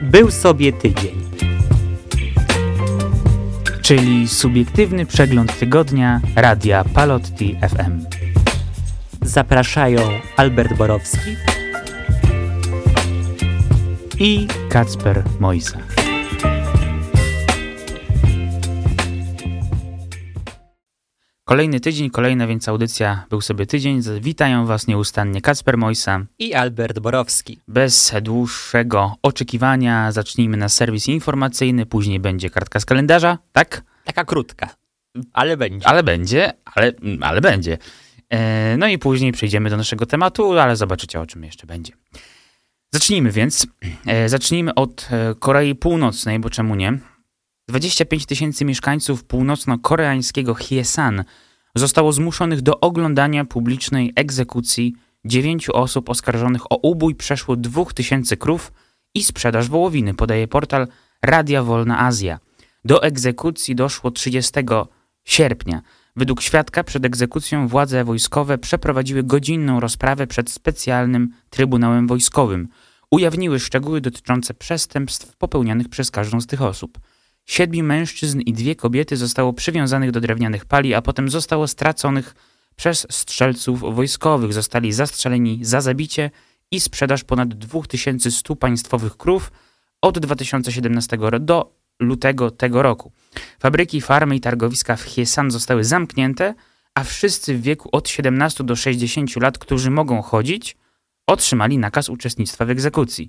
Był sobie tydzień. Czyli subiektywny przegląd tygodnia Radia Palotti FM. Zapraszają Albert Borowski i Kacper Mojsa. Kolejny tydzień, kolejna więc audycja Był sobie tydzień. Witają Was nieustannie Kacper Mojsa i Albert Borowski. Bez dłuższego oczekiwania zacznijmy na serwis informacyjny, później będzie kartka z kalendarza, tak? Taka krótka, ale będzie. Ale będzie, ale, ale będzie. E, no i później przejdziemy do naszego tematu, ale zobaczycie o czym jeszcze będzie. Zacznijmy więc. E, zacznijmy od e, Korei Północnej, bo czemu nie? 25 tysięcy mieszkańców północno-koreańskiego Hyesan zostało zmuszonych do oglądania publicznej egzekucji dziewięciu osób oskarżonych o ubój przeszło 2000 krów i sprzedaż wołowiny, podaje portal Radia Wolna Azja. Do egzekucji doszło 30 sierpnia. Według świadka przed egzekucją władze wojskowe przeprowadziły godzinną rozprawę przed specjalnym Trybunałem Wojskowym. Ujawniły szczegóły dotyczące przestępstw popełnianych przez każdą z tych osób. Siedmiu mężczyzn i dwie kobiety zostało przywiązanych do drewnianych pali, a potem zostało straconych przez strzelców wojskowych. Zostali zastrzeleni za zabicie i sprzedaż ponad 2100 państwowych krów od 2017 do lutego tego roku. Fabryki, farmy i targowiska w Hiesan zostały zamknięte, a wszyscy w wieku od 17 do 60 lat, którzy mogą chodzić, otrzymali nakaz uczestnictwa w egzekucji.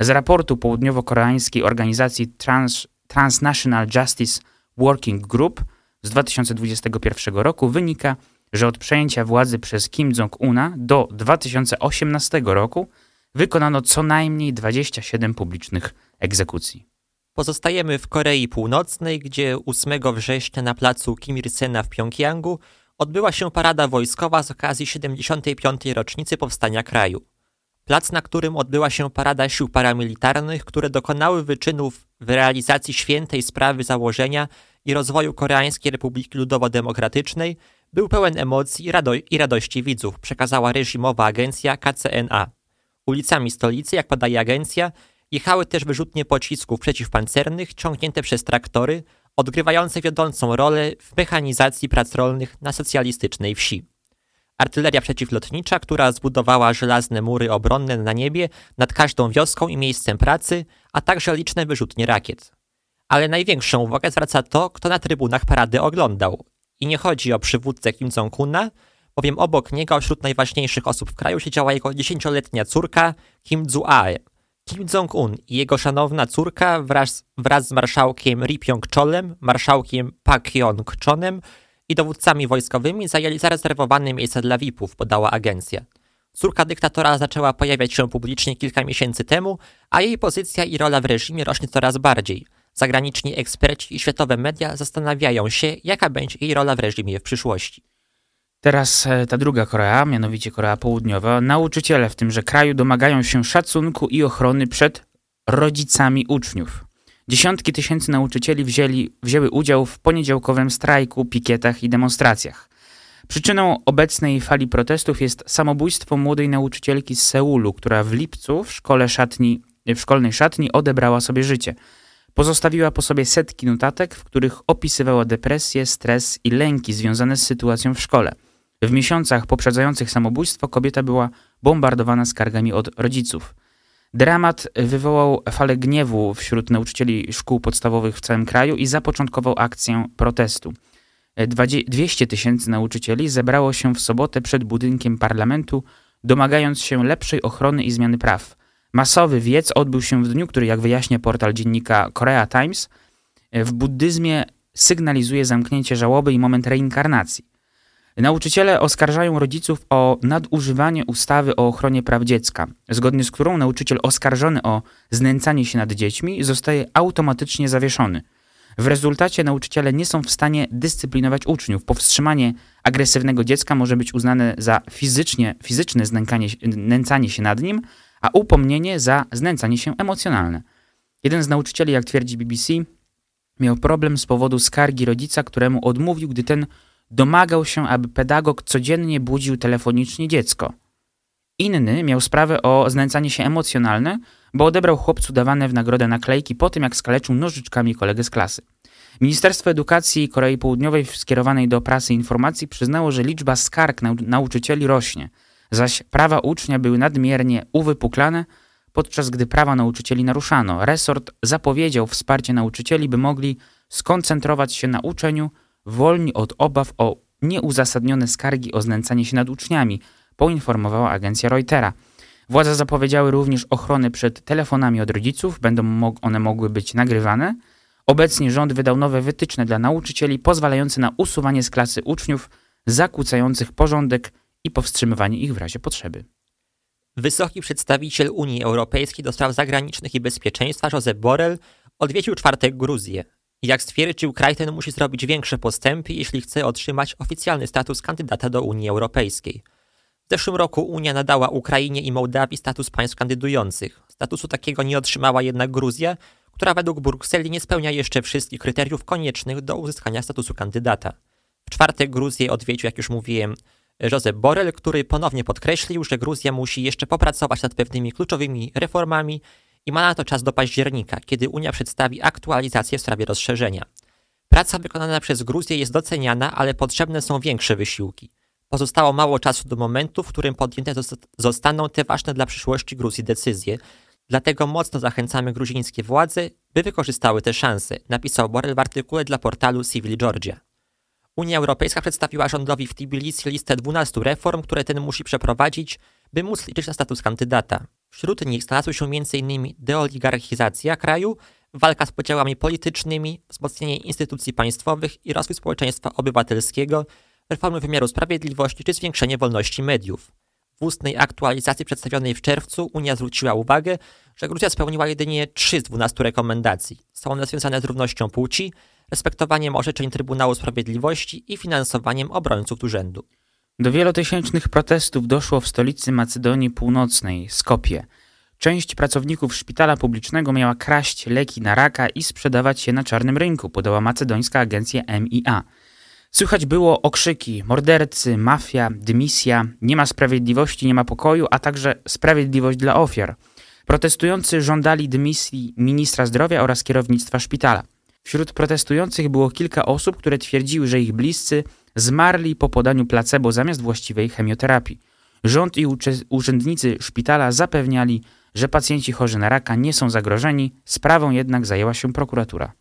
Z raportu południowo-koreańskiej organizacji Trans Transnational Justice Working Group z 2021 roku wynika, że od przejęcia władzy przez Kim Jong-una do 2018 roku wykonano co najmniej 27 publicznych egzekucji. Pozostajemy w Korei Północnej, gdzie 8 września na placu Kim Il-sena w Pjongjangu odbyła się parada wojskowa z okazji 75. rocznicy powstania kraju. Plac, na którym odbyła się parada sił paramilitarnych, które dokonały wyczynów w realizacji świętej sprawy założenia i rozwoju Koreańskiej Republiki Ludowo-Demokratycznej, był pełen emocji i, rado i radości widzów, przekazała reżimowa agencja KCNA. Ulicami stolicy, jak podaje agencja, jechały też wyrzutnie pocisków przeciwpancernych ciągnięte przez traktory, odgrywające wiodącą rolę w mechanizacji prac rolnych na socjalistycznej wsi artyleria przeciwlotnicza, która zbudowała żelazne mury obronne na niebie nad każdą wioską i miejscem pracy, a także liczne wyrzutnie rakiet. Ale największą uwagę zwraca to, kto na trybunach parady oglądał. I nie chodzi o przywódcę Kim Jong-una, bowiem obok niego wśród najważniejszych osób w kraju siedziała jego dziesięcioletnia córka Kim Ju-ae. Kim Jong-un i jego szanowna córka wraz, wraz z marszałkiem Ri Pyong-cholem, marszałkiem Pak Yong-chonem i dowódcami wojskowymi zajęli zarezerwowane miejsca dla VIP-ów, podała agencja. Córka dyktatora zaczęła pojawiać się publicznie kilka miesięcy temu, a jej pozycja i rola w reżimie rośnie coraz bardziej. Zagraniczni eksperci i światowe media zastanawiają się, jaka będzie jej rola w reżimie w przyszłości. Teraz e, ta druga Korea, mianowicie Korea Południowa. Nauczyciele w tymże kraju domagają się szacunku i ochrony przed rodzicami uczniów. Dziesiątki tysięcy nauczycieli wzięli, wzięły udział w poniedziałkowym strajku, pikietach i demonstracjach. Przyczyną obecnej fali protestów jest samobójstwo młodej nauczycielki z Seulu, która w lipcu w, szkole szatni, w szkolnej szatni odebrała sobie życie. Pozostawiła po sobie setki notatek, w których opisywała depresję, stres i lęki związane z sytuacją w szkole. W miesiącach poprzedzających samobójstwo kobieta była bombardowana skargami od rodziców. Dramat wywołał falę gniewu wśród nauczycieli szkół podstawowych w całym kraju i zapoczątkował akcję protestu. 200 tysięcy nauczycieli zebrało się w sobotę przed budynkiem parlamentu, domagając się lepszej ochrony i zmiany praw. Masowy wiec odbył się w dniu, który, jak wyjaśnia portal dziennika Korea Times, w buddyzmie sygnalizuje zamknięcie żałoby i moment reinkarnacji. Nauczyciele oskarżają rodziców o nadużywanie ustawy o ochronie praw dziecka, zgodnie z którą nauczyciel oskarżony o znęcanie się nad dziećmi zostaje automatycznie zawieszony. W rezultacie nauczyciele nie są w stanie dyscyplinować uczniów. Powstrzymanie agresywnego dziecka może być uznane za fizycznie, fizyczne znęcanie, nęcanie się nad nim, a upomnienie za znęcanie się emocjonalne. Jeden z nauczycieli, jak twierdzi BBC, miał problem z powodu skargi rodzica, któremu odmówił, gdy ten domagał się, aby pedagog codziennie budził telefonicznie dziecko. Inny miał sprawę o znęcanie się emocjonalne, bo odebrał chłopcu dawane w nagrodę naklejki po tym, jak skaleczył nożyczkami kolegę z klasy. Ministerstwo Edukacji Korei Południowej skierowanej do prasy informacji przyznało, że liczba skarg nau nauczycieli rośnie, zaś prawa ucznia były nadmiernie uwypuklane, podczas gdy prawa nauczycieli naruszano. Resort zapowiedział wsparcie nauczycieli, by mogli skoncentrować się na uczeniu, wolni od obaw o nieuzasadnione skargi o znęcanie się nad uczniami, poinformowała agencja Reutera. Władze zapowiedziały również ochronę przed telefonami od rodziców, będą one mogły być nagrywane. Obecnie rząd wydał nowe wytyczne dla nauczycieli pozwalające na usuwanie z klasy uczniów zakłócających porządek i powstrzymywanie ich w razie potrzeby. Wysoki przedstawiciel Unii Europejskiej do spraw zagranicznych i bezpieczeństwa Josep Borrell odwiedził czwartek Gruzję. Jak stwierdził, kraj ten musi zrobić większe postępy, jeśli chce otrzymać oficjalny status kandydata do Unii Europejskiej. W zeszłym roku Unia nadała Ukrainie i Mołdawii status państw kandydujących. Statusu takiego nie otrzymała jednak Gruzja, która według Brukseli nie spełnia jeszcze wszystkich kryteriów koniecznych do uzyskania statusu kandydata. W czwartek Gruzję odwiedził, jak już mówiłem, Josep Borrell, który ponownie podkreślił, że Gruzja musi jeszcze popracować nad pewnymi kluczowymi reformami i ma na to czas do października, kiedy Unia przedstawi aktualizację w sprawie rozszerzenia. Praca wykonana przez Gruzję jest doceniana, ale potrzebne są większe wysiłki. Pozostało mało czasu do momentu, w którym podjęte zostaną te ważne dla przyszłości Gruzji decyzje, dlatego mocno zachęcamy gruzińskie władze, by wykorzystały te szanse, napisał Borrell w artykule dla portalu Civil Georgia. Unia Europejska przedstawiła rządowi w Tbilisi listę 12 reform, które ten musi przeprowadzić, by móc liczyć na status kandydata. Wśród nich znalazły się m.in. deoligarchizacja kraju, walka z podziałami politycznymi, wzmocnienie instytucji państwowych i rozwój społeczeństwa obywatelskiego, reformy wymiaru sprawiedliwości czy zwiększenie wolności mediów. W ustnej aktualizacji przedstawionej w czerwcu Unia zwróciła uwagę, że Gruzja spełniła jedynie 3 z 12 rekomendacji. Są one związane z równością płci, respektowaniem orzeczeń Trybunału Sprawiedliwości i finansowaniem obrońców urzędu. Do wielotysięcznych protestów doszło w stolicy Macedonii Północnej, Skopie. Część pracowników szpitala publicznego miała kraść leki na raka i sprzedawać je na czarnym rynku, podała macedońska agencja MIA. Słychać było okrzyki: mordercy, mafia, dymisja, nie ma sprawiedliwości, nie ma pokoju, a także sprawiedliwość dla ofiar. Protestujący żądali dymisji ministra zdrowia oraz kierownictwa szpitala. Wśród protestujących było kilka osób, które twierdziły, że ich bliscy zmarli po podaniu placebo zamiast właściwej chemioterapii. Rząd i urzędnicy szpitala zapewniali, że pacjenci chorzy na raka nie są zagrożeni, sprawą jednak zajęła się prokuratura.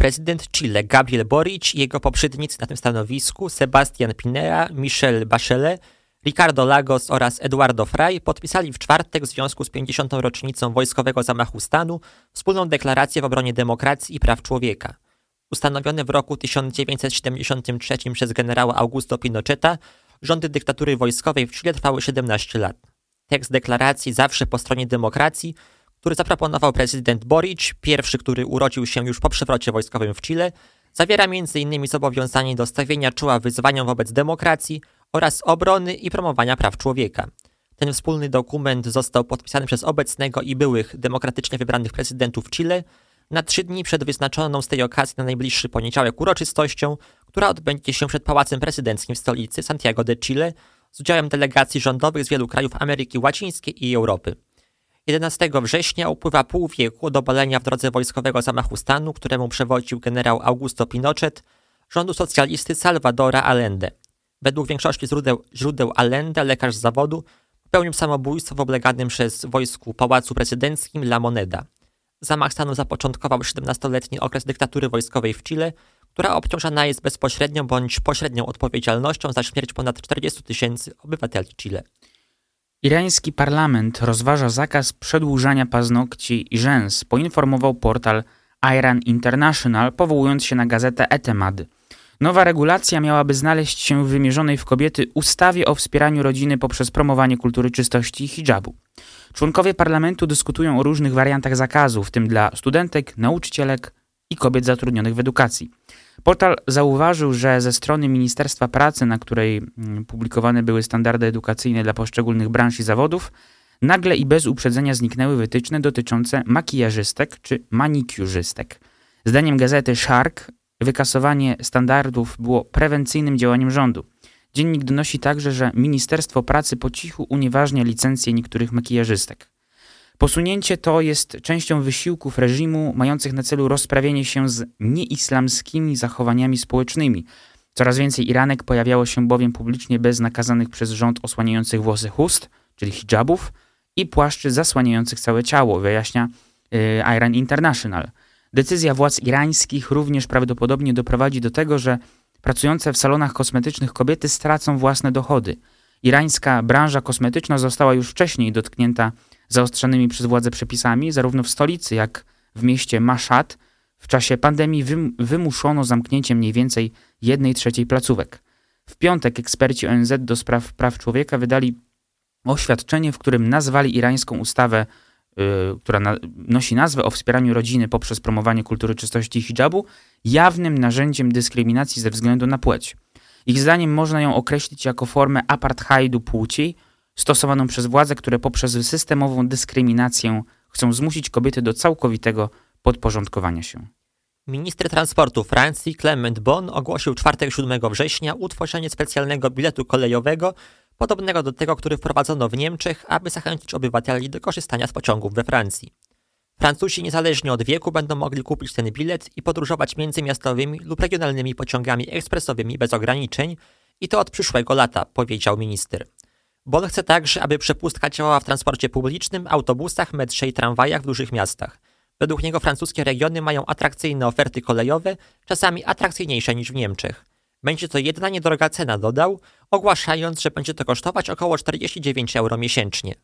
Prezydent Chile Gabriel Boric i jego poprzednicy na tym stanowisku Sebastian Pinera, Michel Bachelet, Ricardo Lagos oraz Eduardo Frei podpisali w czwartek w związku z 50. rocznicą wojskowego zamachu stanu wspólną deklarację w obronie demokracji i praw człowieka. Ustanowione w roku 1973 przez generała Augusto Pinocheta, rządy dyktatury wojskowej w Chile trwały 17 lat. Tekst deklaracji zawsze po stronie demokracji który zaproponował prezydent Boric, pierwszy, który urodził się już po przewrocie wojskowym w Chile, zawiera m.in. zobowiązanie do stawienia czoła wyzwaniom wobec demokracji oraz obrony i promowania praw człowieka. Ten wspólny dokument został podpisany przez obecnego i byłych demokratycznie wybranych prezydentów Chile na trzy dni przed wyznaczoną z tej okazji na najbliższy poniedziałek uroczystością, która odbędzie się przed Pałacem Prezydenckim w stolicy Santiago de Chile z udziałem delegacji rządowych z wielu krajów Ameryki Łacińskiej i Europy. 11 września upływa pół wieku od obalenia w drodze wojskowego zamachu stanu, któremu przewodził generał Augusto Pinochet, rządu socjalisty Salvadora Allende. Według większości źródeł, źródeł Allende, lekarz z zawodu, popełnił samobójstwo w obleganym przez wojsku pałacu prezydenckim La Moneda. Zamach stanu zapoczątkował 17-letni okres dyktatury wojskowej w Chile, która obciążana jest bezpośrednią bądź pośrednią odpowiedzialnością za śmierć ponad 40 tysięcy obywateli Chile. Irański parlament rozważa zakaz przedłużania paznokci i rzęs, poinformował portal Iran International, powołując się na gazetę Etemad. Nowa regulacja miałaby znaleźć się w wymierzonej w kobiety ustawie o wspieraniu rodziny poprzez promowanie kultury czystości i hijabu. Członkowie parlamentu dyskutują o różnych wariantach zakazu, w tym dla studentek, nauczycielek i kobiet zatrudnionych w edukacji. Portal zauważył, że ze strony Ministerstwa Pracy, na której mm, publikowane były standardy edukacyjne dla poszczególnych branż i zawodów, nagle i bez uprzedzenia zniknęły wytyczne dotyczące makijażystek czy manikiurzystek. Zdaniem gazety Shark wykasowanie standardów było prewencyjnym działaniem rządu. Dziennik donosi także, że Ministerstwo Pracy po cichu unieważnia licencje niektórych makijażystek. Posunięcie to jest częścią wysiłków reżimu mających na celu rozprawienie się z nieislamskimi zachowaniami społecznymi. Coraz więcej Iranek pojawiało się bowiem publicznie bez nakazanych przez rząd osłaniających włosy chust, czyli hijabów, i płaszczy zasłaniających całe ciało, wyjaśnia yy, Iran International. Decyzja władz irańskich również prawdopodobnie doprowadzi do tego, że pracujące w salonach kosmetycznych kobiety stracą własne dochody. Irańska branża kosmetyczna została już wcześniej dotknięta zaostrzonymi przez władze przepisami, zarówno w stolicy, jak w mieście Mashhad. W czasie pandemii wymuszono zamknięcie mniej więcej jednej trzeciej placówek. W piątek eksperci ONZ do spraw praw człowieka wydali oświadczenie, w którym nazwali irańską ustawę, yy, która na, nosi nazwę o wspieraniu rodziny poprzez promowanie kultury czystości hijabu, jawnym narzędziem dyskryminacji ze względu na płeć. Ich zdaniem można ją określić jako formę apartheidu płci, stosowaną przez władze, które poprzez systemową dyskryminację chcą zmusić kobiety do całkowitego podporządkowania się. Minister transportu Francji Clement Bon ogłosił czwartek 7 września utworzenie specjalnego biletu kolejowego, podobnego do tego, który wprowadzono w Niemczech, aby zachęcić obywateli do korzystania z pociągów we Francji. Francuzi niezależnie od wieku będą mogli kupić ten bilet i podróżować międzymiastowymi lub regionalnymi pociągami ekspresowymi bez ograniczeń i to od przyszłego lata, powiedział minister. Bon chce także, aby przepustka działała w transporcie publicznym, autobusach, metrze i tramwajach w dużych miastach. Według niego francuskie regiony mają atrakcyjne oferty kolejowe, czasami atrakcyjniejsze niż w Niemczech. Będzie to jedna niedroga cena, dodał, ogłaszając, że będzie to kosztować około 49 euro miesięcznie.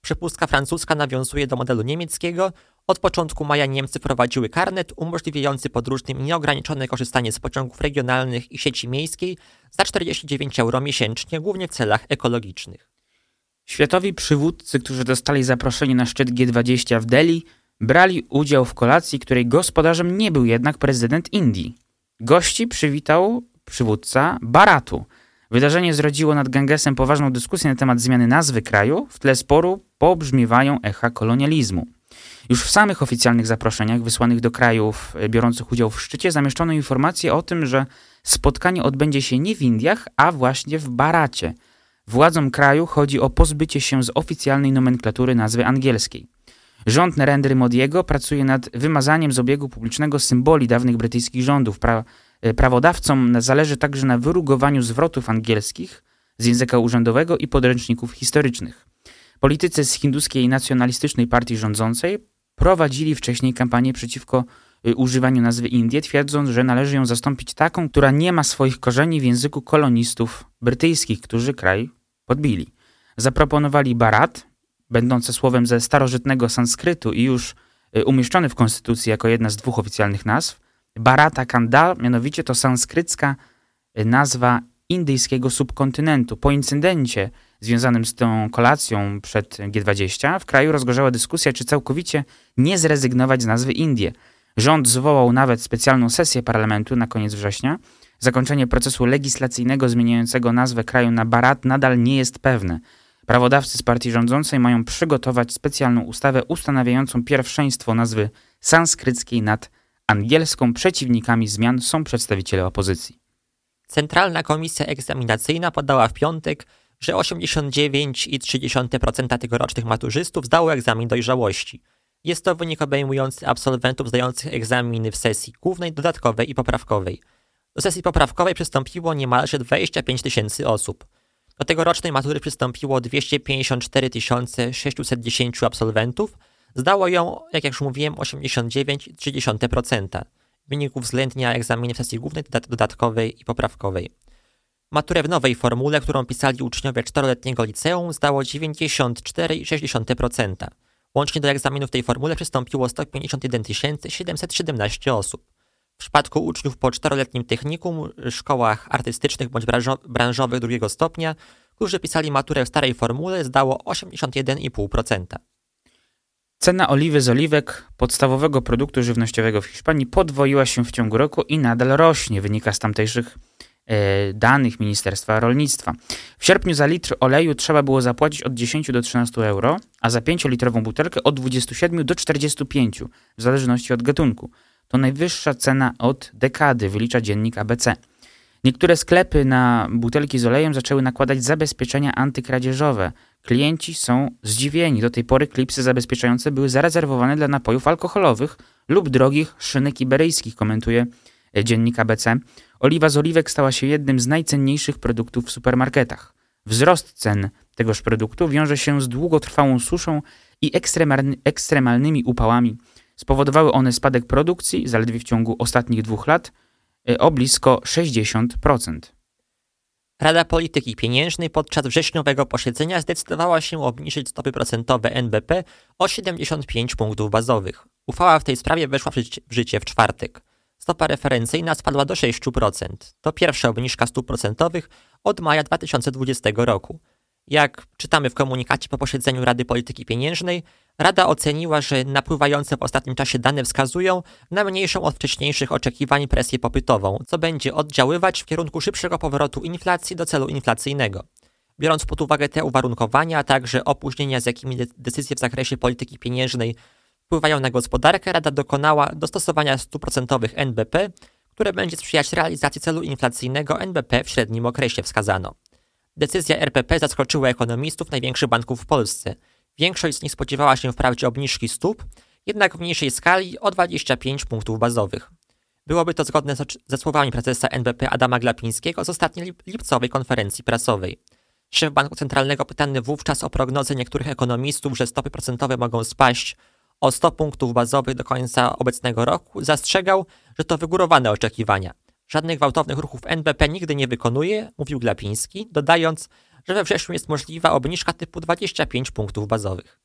Przepustka francuska nawiązuje do modelu niemieckiego. Od początku maja Niemcy wprowadziły karnet umożliwiający podróżnym nieograniczone korzystanie z pociągów regionalnych i sieci miejskiej za 49 euro miesięcznie, głównie w celach ekologicznych. Światowi przywódcy, którzy dostali zaproszenie na szczyt G20 w Delhi, brali udział w kolacji, której gospodarzem nie był jednak prezydent Indii. Gości przywitał przywódca Baratu. Wydarzenie zrodziło nad Gangesem poważną dyskusję na temat zmiany nazwy kraju. W tle sporu pobrzmiewają echa kolonializmu. Już w samych oficjalnych zaproszeniach wysłanych do krajów biorących udział w szczycie zamieszczono informację o tym, że spotkanie odbędzie się nie w Indiach, a właśnie w Baracie. Władzom kraju chodzi o pozbycie się z oficjalnej nomenklatury nazwy angielskiej. Rząd Narendry Modiego pracuje nad wymazaniem z obiegu publicznego symboli dawnych brytyjskich rządów. Pra e, prawodawcom zależy także na wyrugowaniu zwrotów angielskich z języka urzędowego i podręczników historycznych. Politycy z hinduskiej nacjonalistycznej partii rządzącej prowadzili wcześniej kampanię przeciwko y, używaniu nazwy Indie, twierdząc, że należy ją zastąpić taką, która nie ma swoich korzeni w języku kolonistów brytyjskich, którzy kraj podbili. Zaproponowali Barat, będące słowem ze starożytnego sanskrytu i już y, umieszczony w konstytucji jako jedna z dwóch oficjalnych nazw. Barata Kanda, mianowicie to sanskrycka y, nazwa indyjskiego subkontynentu. Po incydencie związanym z tą kolacją przed G20 w kraju rozgorzała dyskusja, czy całkowicie nie zrezygnować z nazwy Indie. Rząd zwołał nawet specjalną sesję parlamentu na koniec września. Zakończenie procesu legislacyjnego zmieniającego nazwę kraju na Barat nadal nie jest pewne. Prawodawcy z partii rządzącej mają przygotować specjalną ustawę ustanawiającą pierwszeństwo nazwy sanskryckiej nad angielską. Przeciwnikami zmian są przedstawiciele opozycji. Centralna Komisja Egzaminacyjna podała w piątek, że 89,3% tegorocznych maturzystów zdało egzamin dojrzałości. Jest to wynik obejmujący absolwentów zdających egzaminy w sesji głównej, dodatkowej i poprawkowej. Do sesji poprawkowej przystąpiło niemalże 25 tysięcy osób. Do tegorocznej matury przystąpiło 254 610 absolwentów. Zdało ją, jak już mówiłem, 89,3%. Wynik uwzględnia egzaminy w sesji głównej, dodatkowej i poprawkowej. Maturę w nowej formule, którą pisali uczniowie czteroletniego liceum, zdało 94,6%. Łącznie do egzaminu w tej formule przystąpiło 151 717 osób. W przypadku uczniów po czteroletnim technikum, szkołach artystycznych bądź branżowych drugiego stopnia, którzy pisali maturę w starej formule, zdało 81,5%. Cena oliwy z oliwek, podstawowego produktu żywnościowego w Hiszpanii, podwoiła się w ciągu roku i nadal rośnie, wynika z tamtejszych E, danych Ministerstwa Rolnictwa. W sierpniu za litr oleju trzeba było zapłacić od 10 do 13 euro, a za 5-litrową butelkę od 27 do 45, w zależności od gatunku. To najwyższa cena od dekady, wylicza dziennik ABC. Niektóre sklepy na butelki z olejem zaczęły nakładać zabezpieczenia antykradzieżowe. Klienci są zdziwieni. Do tej pory klipsy zabezpieczające były zarezerwowane dla napojów alkoholowych lub drogich szynek iberyjskich, komentuje dziennik ABC. Oliwa z oliwek stała się jednym z najcenniejszych produktów w supermarketach. Wzrost cen tegoż produktu wiąże się z długotrwałą suszą i ekstremalnymi upałami. Spowodowały one spadek produkcji zaledwie w ciągu ostatnich dwóch lat y, o blisko 60%. Rada Polityki Pieniężnej podczas wrześniowego posiedzenia zdecydowała się obniżyć stopy procentowe NBP o 75 punktów bazowych. Uchwała w tej sprawie weszła w życie w czwartek. Stopa referencyjna spadła do 6%. To pierwsza obniżka stóp procentowych od maja 2020 roku. Jak czytamy w komunikacie po posiedzeniu Rady Polityki Pieniężnej, Rada oceniła, że napływające w ostatnim czasie dane wskazują na mniejszą od wcześniejszych oczekiwań presję popytową, co będzie oddziaływać w kierunku szybszego powrotu inflacji do celu inflacyjnego. Biorąc pod uwagę te uwarunkowania, a także opóźnienia, z jakimi decyzje w zakresie polityki pieniężnej wpływają na gospodarkę, Rada dokonała dostosowania stóp procentowych NBP, które będzie sprzyjać realizacji celu inflacyjnego NBP w średnim okresie wskazano. Decyzja RPP zaskoczyła ekonomistów największych banków w Polsce. Większość z nich spodziewała się wprawdzie obniżki stóp, jednak w mniejszej skali o 25 punktów bazowych. Byłoby to zgodne ze słowami prezesa NBP Adama Glapińskiego z ostatniej lipcowej konferencji prasowej. Szef Banku Centralnego pytany wówczas o prognozę niektórych ekonomistów, że stopy procentowe mogą spaść o 100 punktów bazowych do końca obecnego roku, zastrzegał, że to wygórowane oczekiwania. Żadnych gwałtownych ruchów NBP nigdy nie wykonuje, mówił Glapiński, dodając, że we wrześniu jest możliwa obniżka typu 25 punktów bazowych.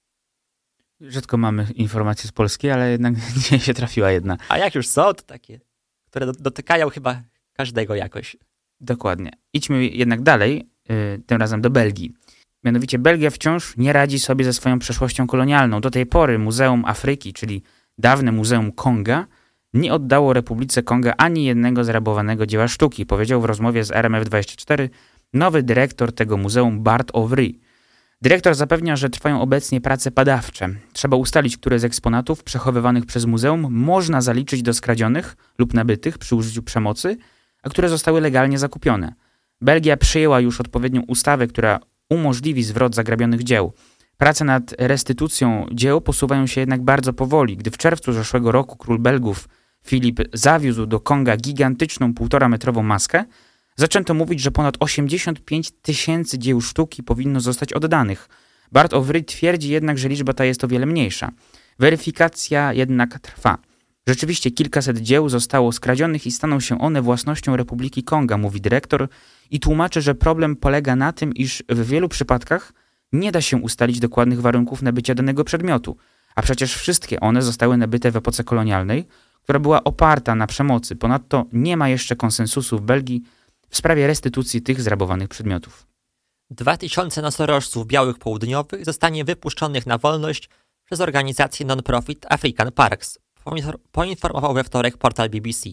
Rzadko mamy informacje z Polski, ale jednak dzisiaj się trafiła jedna. A jak już są, to takie, które dotykają chyba każdego jakoś. Dokładnie. Idźmy jednak dalej, yy, tym razem do Belgii. Mianowicie Belgia wciąż nie radzi sobie ze swoją przeszłością kolonialną. Do tej pory Muzeum Afryki, czyli dawne Muzeum Konga, nie oddało Republice Konga ani jednego zrabowanego dzieła sztuki, powiedział w rozmowie z RMF24 nowy dyrektor tego muzeum Bart Ovry. Dyrektor zapewnia, że trwają obecnie prace badawcze. Trzeba ustalić, które z eksponatów przechowywanych przez muzeum można zaliczyć do skradzionych lub nabytych przy użyciu przemocy, a które zostały legalnie zakupione. Belgia przyjęła już odpowiednią ustawę, która umożliwi zwrot zagrabionych dzieł. Prace nad restytucją dzieł posuwają się jednak bardzo powoli. Gdy w czerwcu zeszłego roku król Belgów Filip zawiózł do Konga gigantyczną półtora metrową maskę, zaczęto mówić, że ponad 85 tysięcy dzieł sztuki powinno zostać oddanych. Bart Ovry twierdzi jednak, że liczba ta jest o wiele mniejsza. Weryfikacja jednak trwa. Rzeczywiście kilkaset dzieł zostało skradzionych i staną się one własnością Republiki Konga, mówi dyrektor i tłumaczy, że problem polega na tym, iż w wielu przypadkach nie da się ustalić dokładnych warunków nabycia danego przedmiotu, a przecież wszystkie one zostały nabyte w epoce kolonialnej, która była oparta na przemocy. Ponadto nie ma jeszcze konsensusu w Belgii w sprawie restytucji tych zrabowanych przedmiotów. 2000 nosorożców białych południowych zostanie wypuszczonych na wolność przez organizację non-profit African Parks, poinformował we wtorek portal BBC.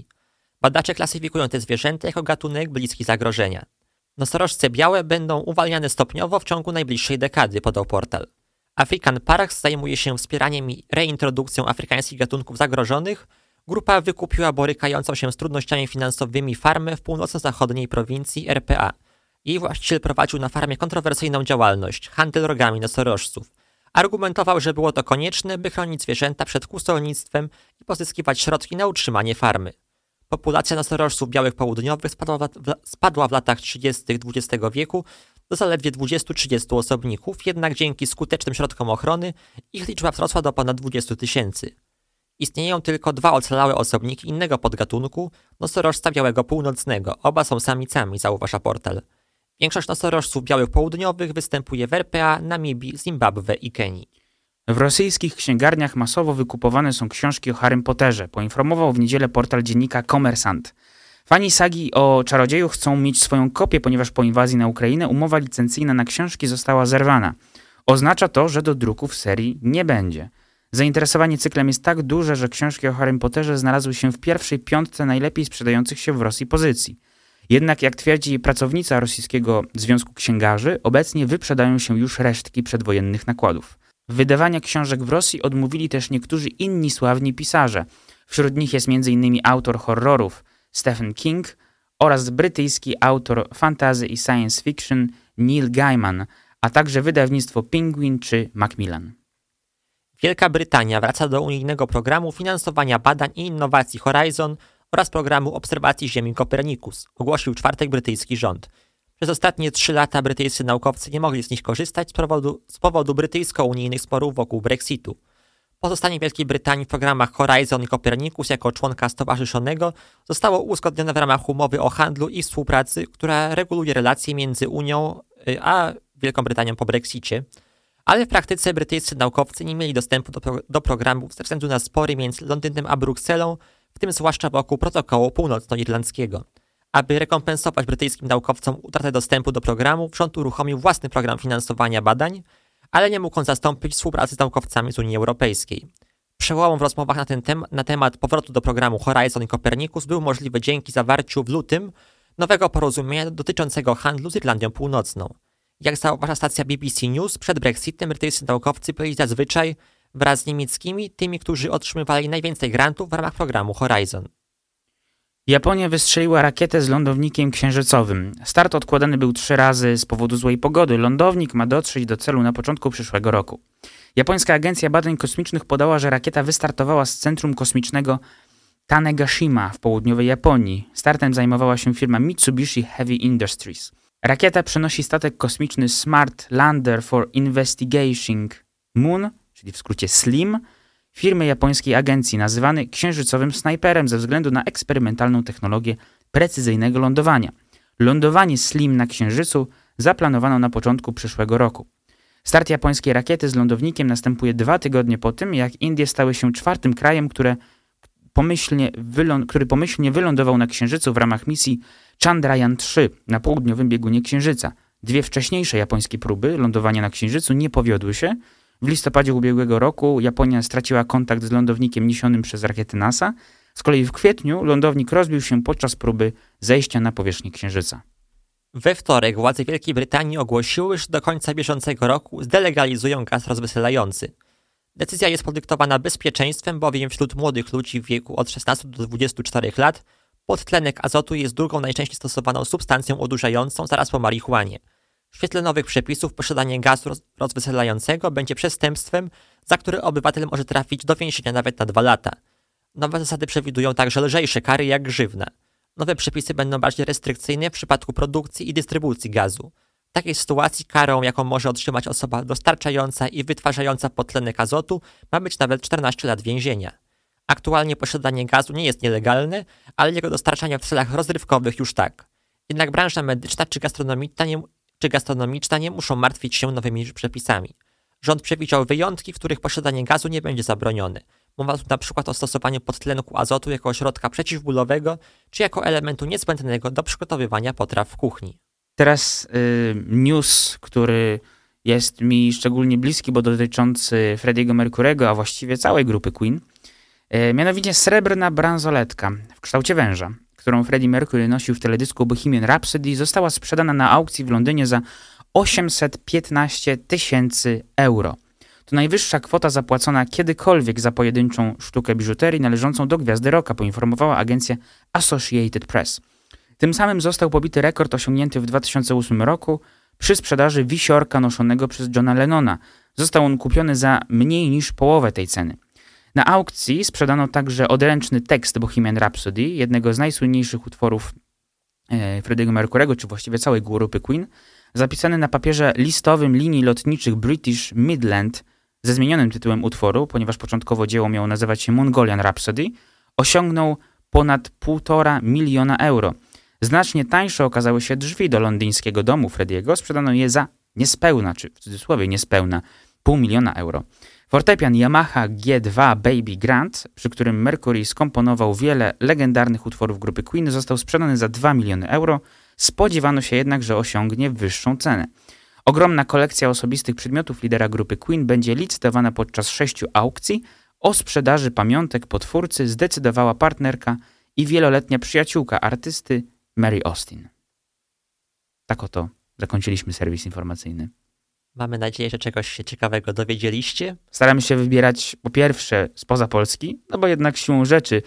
Badacze klasyfikują te zwierzęta jako gatunek bliski zagrożenia. Nosorożce białe będą uwalniane stopniowo w ciągu najbliższej dekady, podał portal. African Parks zajmuje się wspieraniem i reintrodukcją afrykańskich gatunków zagrożonych Grupa wykupiła borykającą się z trudnościami finansowymi farmę w północno-zachodniej prowincji RPA. Jej właściciel prowadził na farmie kontrowersyjną działalność handel rogami nosorożców. Argumentował, że było to konieczne, by chronić zwierzęta przed kustolnictwem i pozyskiwać środki na utrzymanie farmy. Populacja nosorożców białych południowych spadła w, spadła w latach 30. XX wieku do zaledwie 20-30 osobników, jednak dzięki skutecznym środkom ochrony ich liczba wzrosła do ponad 20 tysięcy. Istnieją tylko dwa ocalałe osobniki innego podgatunku, nosorożca białego północnego. Oba są samicami, zauważa portal. Większość nosorożców białych południowych występuje w RPA, Namibii, Zimbabwe i Kenii. W rosyjskich księgarniach masowo wykupowane są książki o Harrym Potterze, poinformował w niedzielę portal dziennika Komersant. Fani sagi o czarodzieju chcą mieć swoją kopię, ponieważ po inwazji na Ukrainę umowa licencyjna na książki została zerwana. Oznacza to, że do druków serii nie będzie. Zainteresowanie cyklem jest tak duże, że książki o Harrym Potterze znalazły się w pierwszej piątce najlepiej sprzedających się w Rosji pozycji. Jednak, jak twierdzi pracownica rosyjskiego Związku Księgarzy, obecnie wyprzedają się już resztki przedwojennych nakładów. Wydawania książek w Rosji odmówili też niektórzy inni sławni pisarze. Wśród nich jest m.in. autor horrorów Stephen King oraz brytyjski autor fantazy i science fiction Neil Gaiman, a także wydawnictwo Penguin czy Macmillan. Wielka Brytania wraca do unijnego programu finansowania badań i innowacji Horizon oraz programu obserwacji Ziemi Copernicus, ogłosił czwartek brytyjski rząd. Przez ostatnie trzy lata brytyjscy naukowcy nie mogli z nich korzystać z powodu, z powodu brytyjsko-unijnych sporów wokół Brexitu. Pozostanie Wielkiej Brytanii w programach Horizon i Copernicus jako członka stowarzyszonego zostało uzgodnione w ramach umowy o handlu i współpracy, która reguluje relacje między Unią y, a Wielką Brytanią po Brexicie. Ale w praktyce brytyjscy naukowcy nie mieli dostępu do, pro, do programów ze względu na spory między Londynem a Brukselą, w tym zwłaszcza wokół protokołu północnoirlandzkiego. Aby rekompensować brytyjskim naukowcom utratę dostępu do programu, rząd uruchomił własny program finansowania badań, ale nie mógł on zastąpić współpracy z naukowcami z Unii Europejskiej. Przełomem w rozmowach na, ten tem na temat powrotu do programu Horizon i Copernicus był możliwy dzięki zawarciu w lutym nowego porozumienia dotyczącego handlu z Irlandią Północną. Jak zauważa stacja BBC News, przed Brexitem brytyjscy naukowcy byli zazwyczaj wraz z niemieckimi tymi, którzy otrzymywali najwięcej grantów w ramach programu Horizon. Japonia wystrzeliła rakietę z lądownikiem księżycowym. Start odkładany był trzy razy z powodu złej pogody. Lądownik ma dotrzeć do celu na początku przyszłego roku. Japońska Agencja Badań Kosmicznych podała, że rakieta wystartowała z centrum kosmicznego Tanegashima w południowej Japonii. Startem zajmowała się firma Mitsubishi Heavy Industries. Rakieta przenosi statek kosmiczny Smart Lander for Investigating Moon, czyli w skrócie SLIM, firmy japońskiej agencji, nazywany księżycowym snajperem ze względu na eksperymentalną technologię precyzyjnego lądowania. Lądowanie SLIM na Księżycu zaplanowano na początku przyszłego roku. Start japońskiej rakiety z lądownikiem następuje dwa tygodnie po tym, jak Indie stały się czwartym krajem, które pomyślnie który pomyślnie wylądował na Księżycu w ramach misji Chandrayaan-3 na południowym biegunie Księżyca. Dwie wcześniejsze japońskie próby lądowania na Księżycu nie powiodły się, w listopadzie ubiegłego roku Japonia straciła kontakt z lądownikiem niesionym przez rakiety NASA. Z kolei w kwietniu lądownik rozbił się podczas próby zejścia na powierzchnię Księżyca. We wtorek władze Wielkiej Brytanii ogłosiły, że do końca bieżącego roku zdelegalizują gaz rozweselający. Decyzja jest podyktowana bezpieczeństwem, bowiem wśród młodych ludzi w wieku od 16 do 24 lat podtlenek azotu jest drugą najczęściej stosowaną substancją odurzającą zaraz po marihuanie. W świetle nowych przepisów posiadanie gazu rozweselającego będzie przestępstwem, za które obywatel może trafić do więzienia nawet na dwa lata. Nowe zasady przewidują także lżejsze kary jak grzywna. Nowe przepisy będą bardziej restrykcyjne w przypadku produkcji i dystrybucji gazu. W takiej sytuacji karą, jaką może otrzymać osoba dostarczająca i wytwarzająca podtlenek azotu, ma być nawet 14 lat więzienia. Aktualnie posiadanie gazu nie jest nielegalne, ale jego dostarczanie w celach rozrywkowych już tak. Jednak branża medyczna czy gastronomiczna nie, czy gastronomiczna nie muszą martwić się nowymi przepisami. Rząd przewidział wyjątki, w których posiadanie gazu nie będzie zabronione. Mowa tu na przykład o stosowaniu podtlenku azotu jako środka przeciwbólowego, czy jako elementu niezbędnego do przygotowywania potraw w kuchni. Teraz y, news, który jest mi szczególnie bliski, bo dotyczący Frediego Mercurego, a właściwie całej grupy Queen. Y, mianowicie srebrna bransoletka w kształcie węża którą Freddie Mercury nosił w teledysku Bohemian Rhapsody, została sprzedana na aukcji w Londynie za 815 tysięcy euro. To najwyższa kwota zapłacona kiedykolwiek za pojedynczą sztukę biżuterii należącą do gwiazdy rocka, poinformowała agencja Associated Press. Tym samym został pobity rekord osiągnięty w 2008 roku przy sprzedaży wisiorka noszonego przez Johna Lennona. Został on kupiony za mniej niż połowę tej ceny. Na aukcji sprzedano także odręczny tekst Bohemian Rhapsody, jednego z najsłynniejszych utworów e, Freddie'ego Mercurego, czy właściwie całej grupy Queen, zapisany na papierze listowym linii lotniczych British Midland ze zmienionym tytułem utworu, ponieważ początkowo dzieło miało nazywać się Mongolian Rhapsody, osiągnął ponad 1,5 miliona euro. Znacznie tańsze okazały się drzwi do londyńskiego domu Frediego, sprzedano je za niespełna, czy w cudzysłowie niespełna, pół miliona euro. Fortepian Yamaha G2 Baby Grand, przy którym Mercury skomponował wiele legendarnych utworów grupy Queen, został sprzedany za 2 miliony euro. Spodziewano się jednak, że osiągnie wyższą cenę. Ogromna kolekcja osobistych przedmiotów lidera grupy Queen będzie licytowana podczas sześciu aukcji. O sprzedaży pamiątek potwórcy zdecydowała partnerka i wieloletnia przyjaciółka artysty Mary Austin. Tak oto zakończyliśmy serwis informacyjny. Mamy nadzieję, że czegoś się ciekawego dowiedzieliście. Staramy się wybierać po pierwsze spoza Polski, no bo jednak siłą rzeczy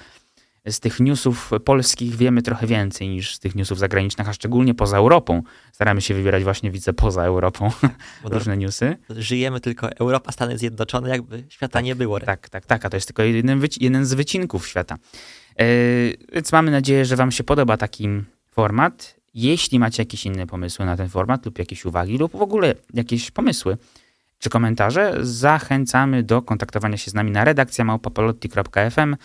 z tych newsów polskich wiemy trochę więcej niż z tych newsów zagranicznych, a szczególnie poza Europą. Staramy się wybierać właśnie widzę poza Europą różne newsy. Żyjemy tylko Europa, Stany Zjednoczone, jakby świata tak, nie było. Tak, tak, tak, a to jest tylko jeden, jeden z wycinków świata. Yy, więc mamy nadzieję, że wam się podoba taki format. Jeśli macie jakieś inne pomysły na ten format lub jakieś uwagi lub w ogóle jakieś pomysły czy komentarze, zachęcamy do kontaktowania się z nami na redakcja małpapolotti.fm.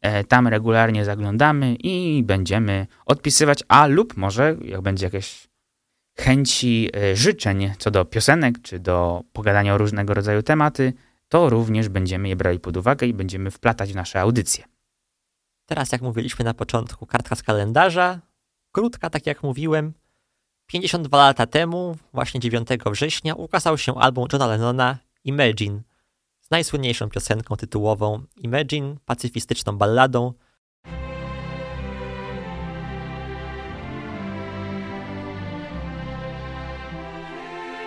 E, tam regularnie zaglądamy i będziemy odpisywać, a lub może jak będzie jakieś chęci, e, życzeń co do piosenek, czy do pogadania o różnego rodzaju tematy, to również będziemy je brali pod uwagę i będziemy wplatać w nasze audycje. Teraz, jak mówiliśmy na początku, kartka z kalendarza, krótka, tak jak mówiłem. 52 lata temu, właśnie 9 września, ukazał się album Johna Lennona Imagine – z najsłynniejszą piosenką tytułową Imagine, pacyfistyczną balladą.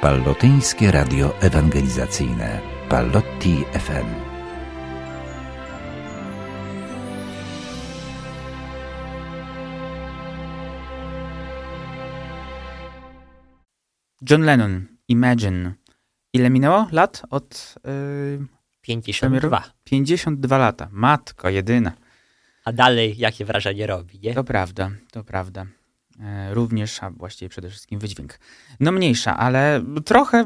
Pallotyńskie Radio Ewangelizacyjne Pallotti FM John Lennon, Imagine. Ile minęło lat od... Yy, 52. 52 lata. Matko jedyna. A dalej jakie wrażenie robi, nie? To prawda, to prawda. E, również, a właściwie przede wszystkim wydźwięk. No mniejsza, ale trochę,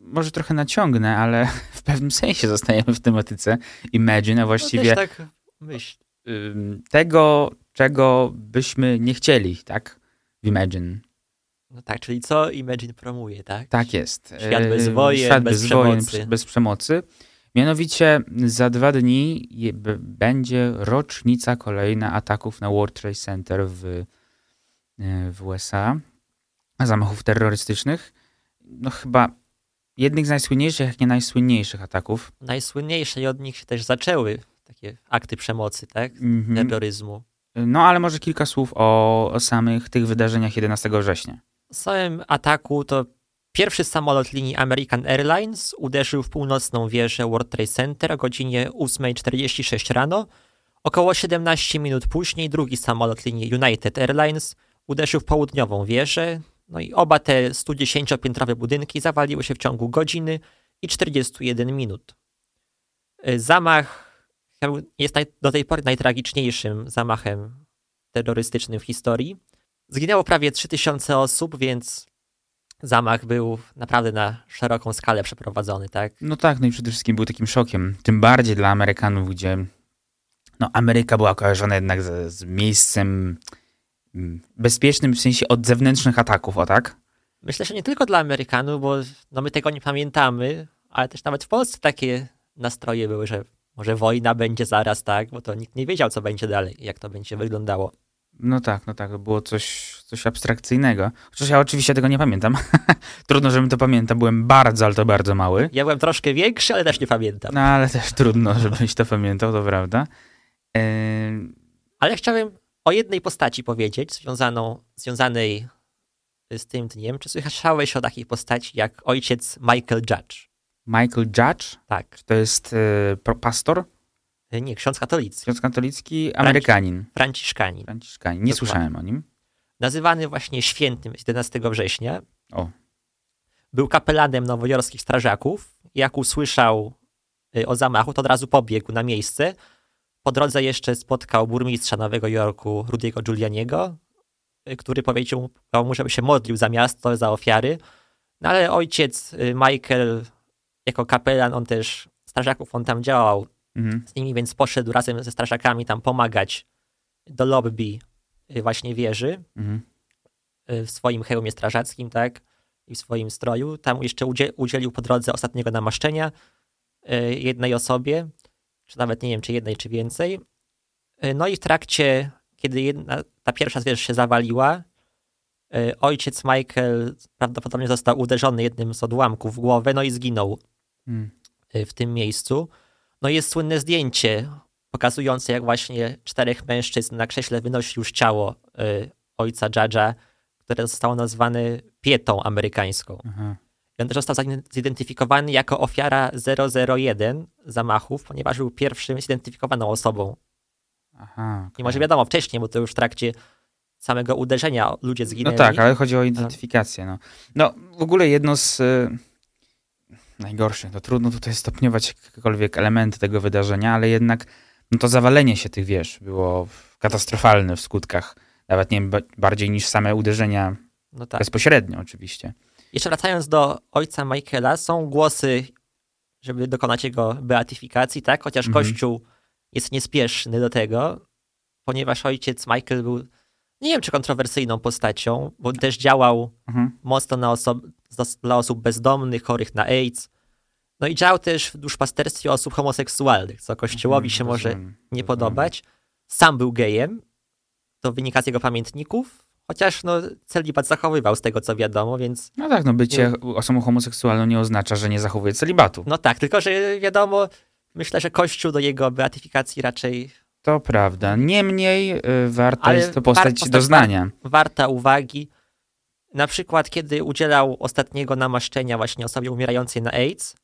może trochę naciągnę, ale w pewnym sensie zostajemy w tematyce Imagine, a właściwie no tak myśl. tego, czego byśmy nie chcieli, tak? W Imagine. No tak, czyli co Imagine promuje, tak? Tak jest. Świat bez wojen, Świat bez, bez przemocy. Wojen, bez przemocy. Mianowicie za dwa dni będzie rocznica kolejna ataków na World Trade Center w, e, w USA, zamachów terrorystycznych. No chyba jednych z najsłynniejszych, jak nie najsłynniejszych ataków. Najsłynniejsze i od nich się też zaczęły takie akty przemocy, tak? Mm -hmm. Terroryzmu. No ale może kilka słów o, o samych tych wydarzeniach 11 września samym ataku to pierwszy samolot linii American Airlines uderzył w północną wieżę World Trade Center o godzinie 8.46 rano. Około 17 minut później drugi samolot linii United Airlines uderzył w południową wieżę. No i oba te 110-piętrowe budynki zawaliły się w ciągu godziny i 41 minut. Zamach jest do tej pory najtragiczniejszym zamachem terrorystycznym w historii. Zginęło prawie 3000 osób, więc zamach był naprawdę na szeroką skalę przeprowadzony, tak? No tak, no i przede wszystkim był takim szokiem. Tym bardziej dla Amerykanów, gdzie no Ameryka była kojarzona jednak z, z miejscem mm, bezpiecznym w sensie od zewnętrznych ataków, o tak? Myślę, że nie tylko dla Amerykanów, bo no my tego nie pamiętamy, ale też nawet w Polsce takie nastroje były, że może wojna będzie zaraz, tak? Bo to nikt nie wiedział, co będzie dalej, jak to będzie wyglądało. No tak, no tak, było coś, coś abstrakcyjnego. Chociaż ja oczywiście tego nie pamiętam. trudno, żebym to pamiętał. Byłem bardzo, ale to bardzo mały. Ja byłem troszkę większy, ale też nie pamiętam. No ale też trudno, żebyś to pamiętał, to prawda. Yy... Ale chciałem o jednej postaci powiedzieć, związaną, związanej z tym dniem. Czy słyszałeś o takiej postaci jak ojciec Michael Judge? Michael Judge? Tak. To jest yy, pastor? E, nie, ksiądz katolicki. Ksiądz katolicki, Amerykanin. Franciszkanin. Franciszkanin. Nie Dokładnie. słyszałem o nim. Nazywany właśnie świętym 11 września. O. Był kapelanem nowojorskich strażaków. Jak usłyszał e, o zamachu, to od razu pobiegł na miejsce. Po drodze jeszcze spotkał burmistrza Nowego Jorku, Rudiego Giulianiego, e, który powiedział mu, żeby się modlił za miasto, za ofiary. No ale ojciec Michael, jako kapelan, on też strażaków, on tam działał mhm. z nimi, więc poszedł razem ze strażakami tam pomagać do lobby y, właśnie wieży mhm. Y, w swoim hełmie strażackim, tak, i w swoim stroju. Tam jeszcze udzielił po drodze ostatniego namaszczenia y, jednej osobie, czy nawet nie wiem, czy jednej, czy więcej. No i w trakcie, kiedy jedna, ta pierwsza zwierz się zawaliła, ojciec Michael prawdopodobnie został uderzony jednym z odłamków w głowę, no i zginął hmm. w tym miejscu. No jest słynne zdjęcie pokazujące, jak właśnie czterech mężczyzn na krześle wynosi już ciało y, ojca Judge'a, które zostało nazwane pietą amerykańską. Aha. I on też został zidentyfikowany jako ofiara 001 zamachów, ponieważ był pierwszym zidentyfikowaną osobą Aha. I może okej. wiadomo wcześniej, bo to już w trakcie samego uderzenia ludzie No zginęli. tak, ale chodzi o identyfikację. No, no w ogóle jedno z y, najgorszych, no trudno tutaj stopniować jakiekolwiek elementy tego wydarzenia, ale jednak no to zawalenie się tych wież było katastrofalne w skutkach. Nawet nie bardziej niż same uderzenia No tak. bezpośrednio oczywiście. Jeszcze wracając do ojca Michaela, są głosy, żeby dokonać jego beatyfikacji, tak? Chociaż Mhm. Kościół jest niespieszny do tego, ponieważ ojciec Michael był, nie wiem czy kontrowersyjną postacią, bo też działał Mhm. mocno na oso- dla osób bezdomnych, chorych na AIDS. No i działał też w duszpasterstwie osób homoseksualnych, co Kościołowi się może Mhm, Rozumiem, nie podobać. Sam był gejem, to wynika z jego pamiętników, chociaż no, celibat zachowywał z tego co wiadomo, więc No tak, no bycie osobą homoseksualną nie oznacza, że nie zachowuje celibatu. no tak, tylko że wiadomo, myślę, że Kościół do jego beatyfikacji raczej To prawda. Niemniej y, warta Ale jest to postać doznania. warta uwagi. Na przykład, kiedy udzielał ostatniego namaszczenia właśnie osobie umierającej na AIDS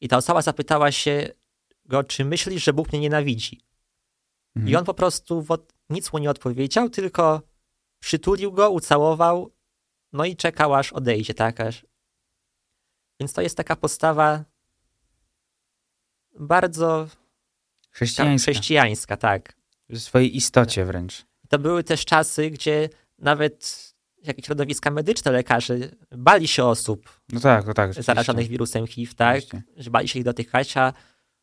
i ta osoba zapytała się go, czy myślisz, że Bóg mnie nienawidzi? Mhm. I on po prostu nic mu nie odpowiedział, tylko przytulił go, ucałował, no i czekał aż odejdzie, tak? Aż... Więc to jest taka postawa bardzo Chrześcijańska. chrześcijańska, tak. W swojej istocie wręcz. To były też czasy, gdzie nawet jakieś środowiska medyczne, lekarze bali się osób No tak, no tak. zarażonych wirusem HIV, tak? Oczywiście. Że bali się ich dotykać, a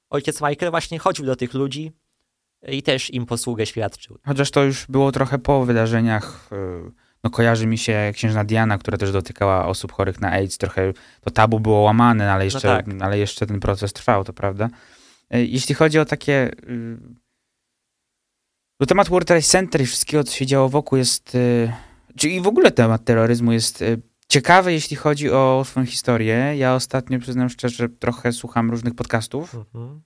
ojciec Michael właśnie chodził do tych ludzi i też im posługę świadczył. Chociaż to już było trochę po wydarzeniach. y, No kojarzy mi się księżna Diana, która też dotykała osób chorych na AIDS. Trochę to tabu było łamane, ale jeszcze, tak. ale jeszcze ten proces trwał, to prawda. Y, Jeśli chodzi o takie... y, No temat World Trade Center i wszystkiego, co się działo wokół jest... y, Czyli w ogóle temat terroryzmu jest y, ciekawy, jeśli chodzi o swoją historię. Ja ostatnio, przyznam szczerze, trochę słucham różnych podcastów. Mhm.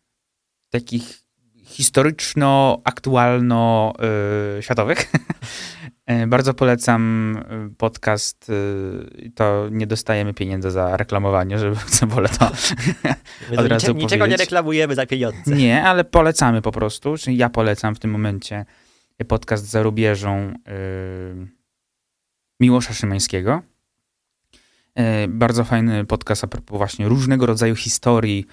takich historyczno-aktualno-światowych. Bardzo polecam y, podcast. y, To nie dostajemy pieniędzy za reklamowanie, żeby wolę to. Od razu nicze, niczego nie reklamujemy za pieniądze. Nie, ale polecamy po prostu. Czyli ja polecam w tym momencie podcast za rubieżą Miłosza Szymańskiego. Bardzo fajny podcast a propos właśnie różnego rodzaju historii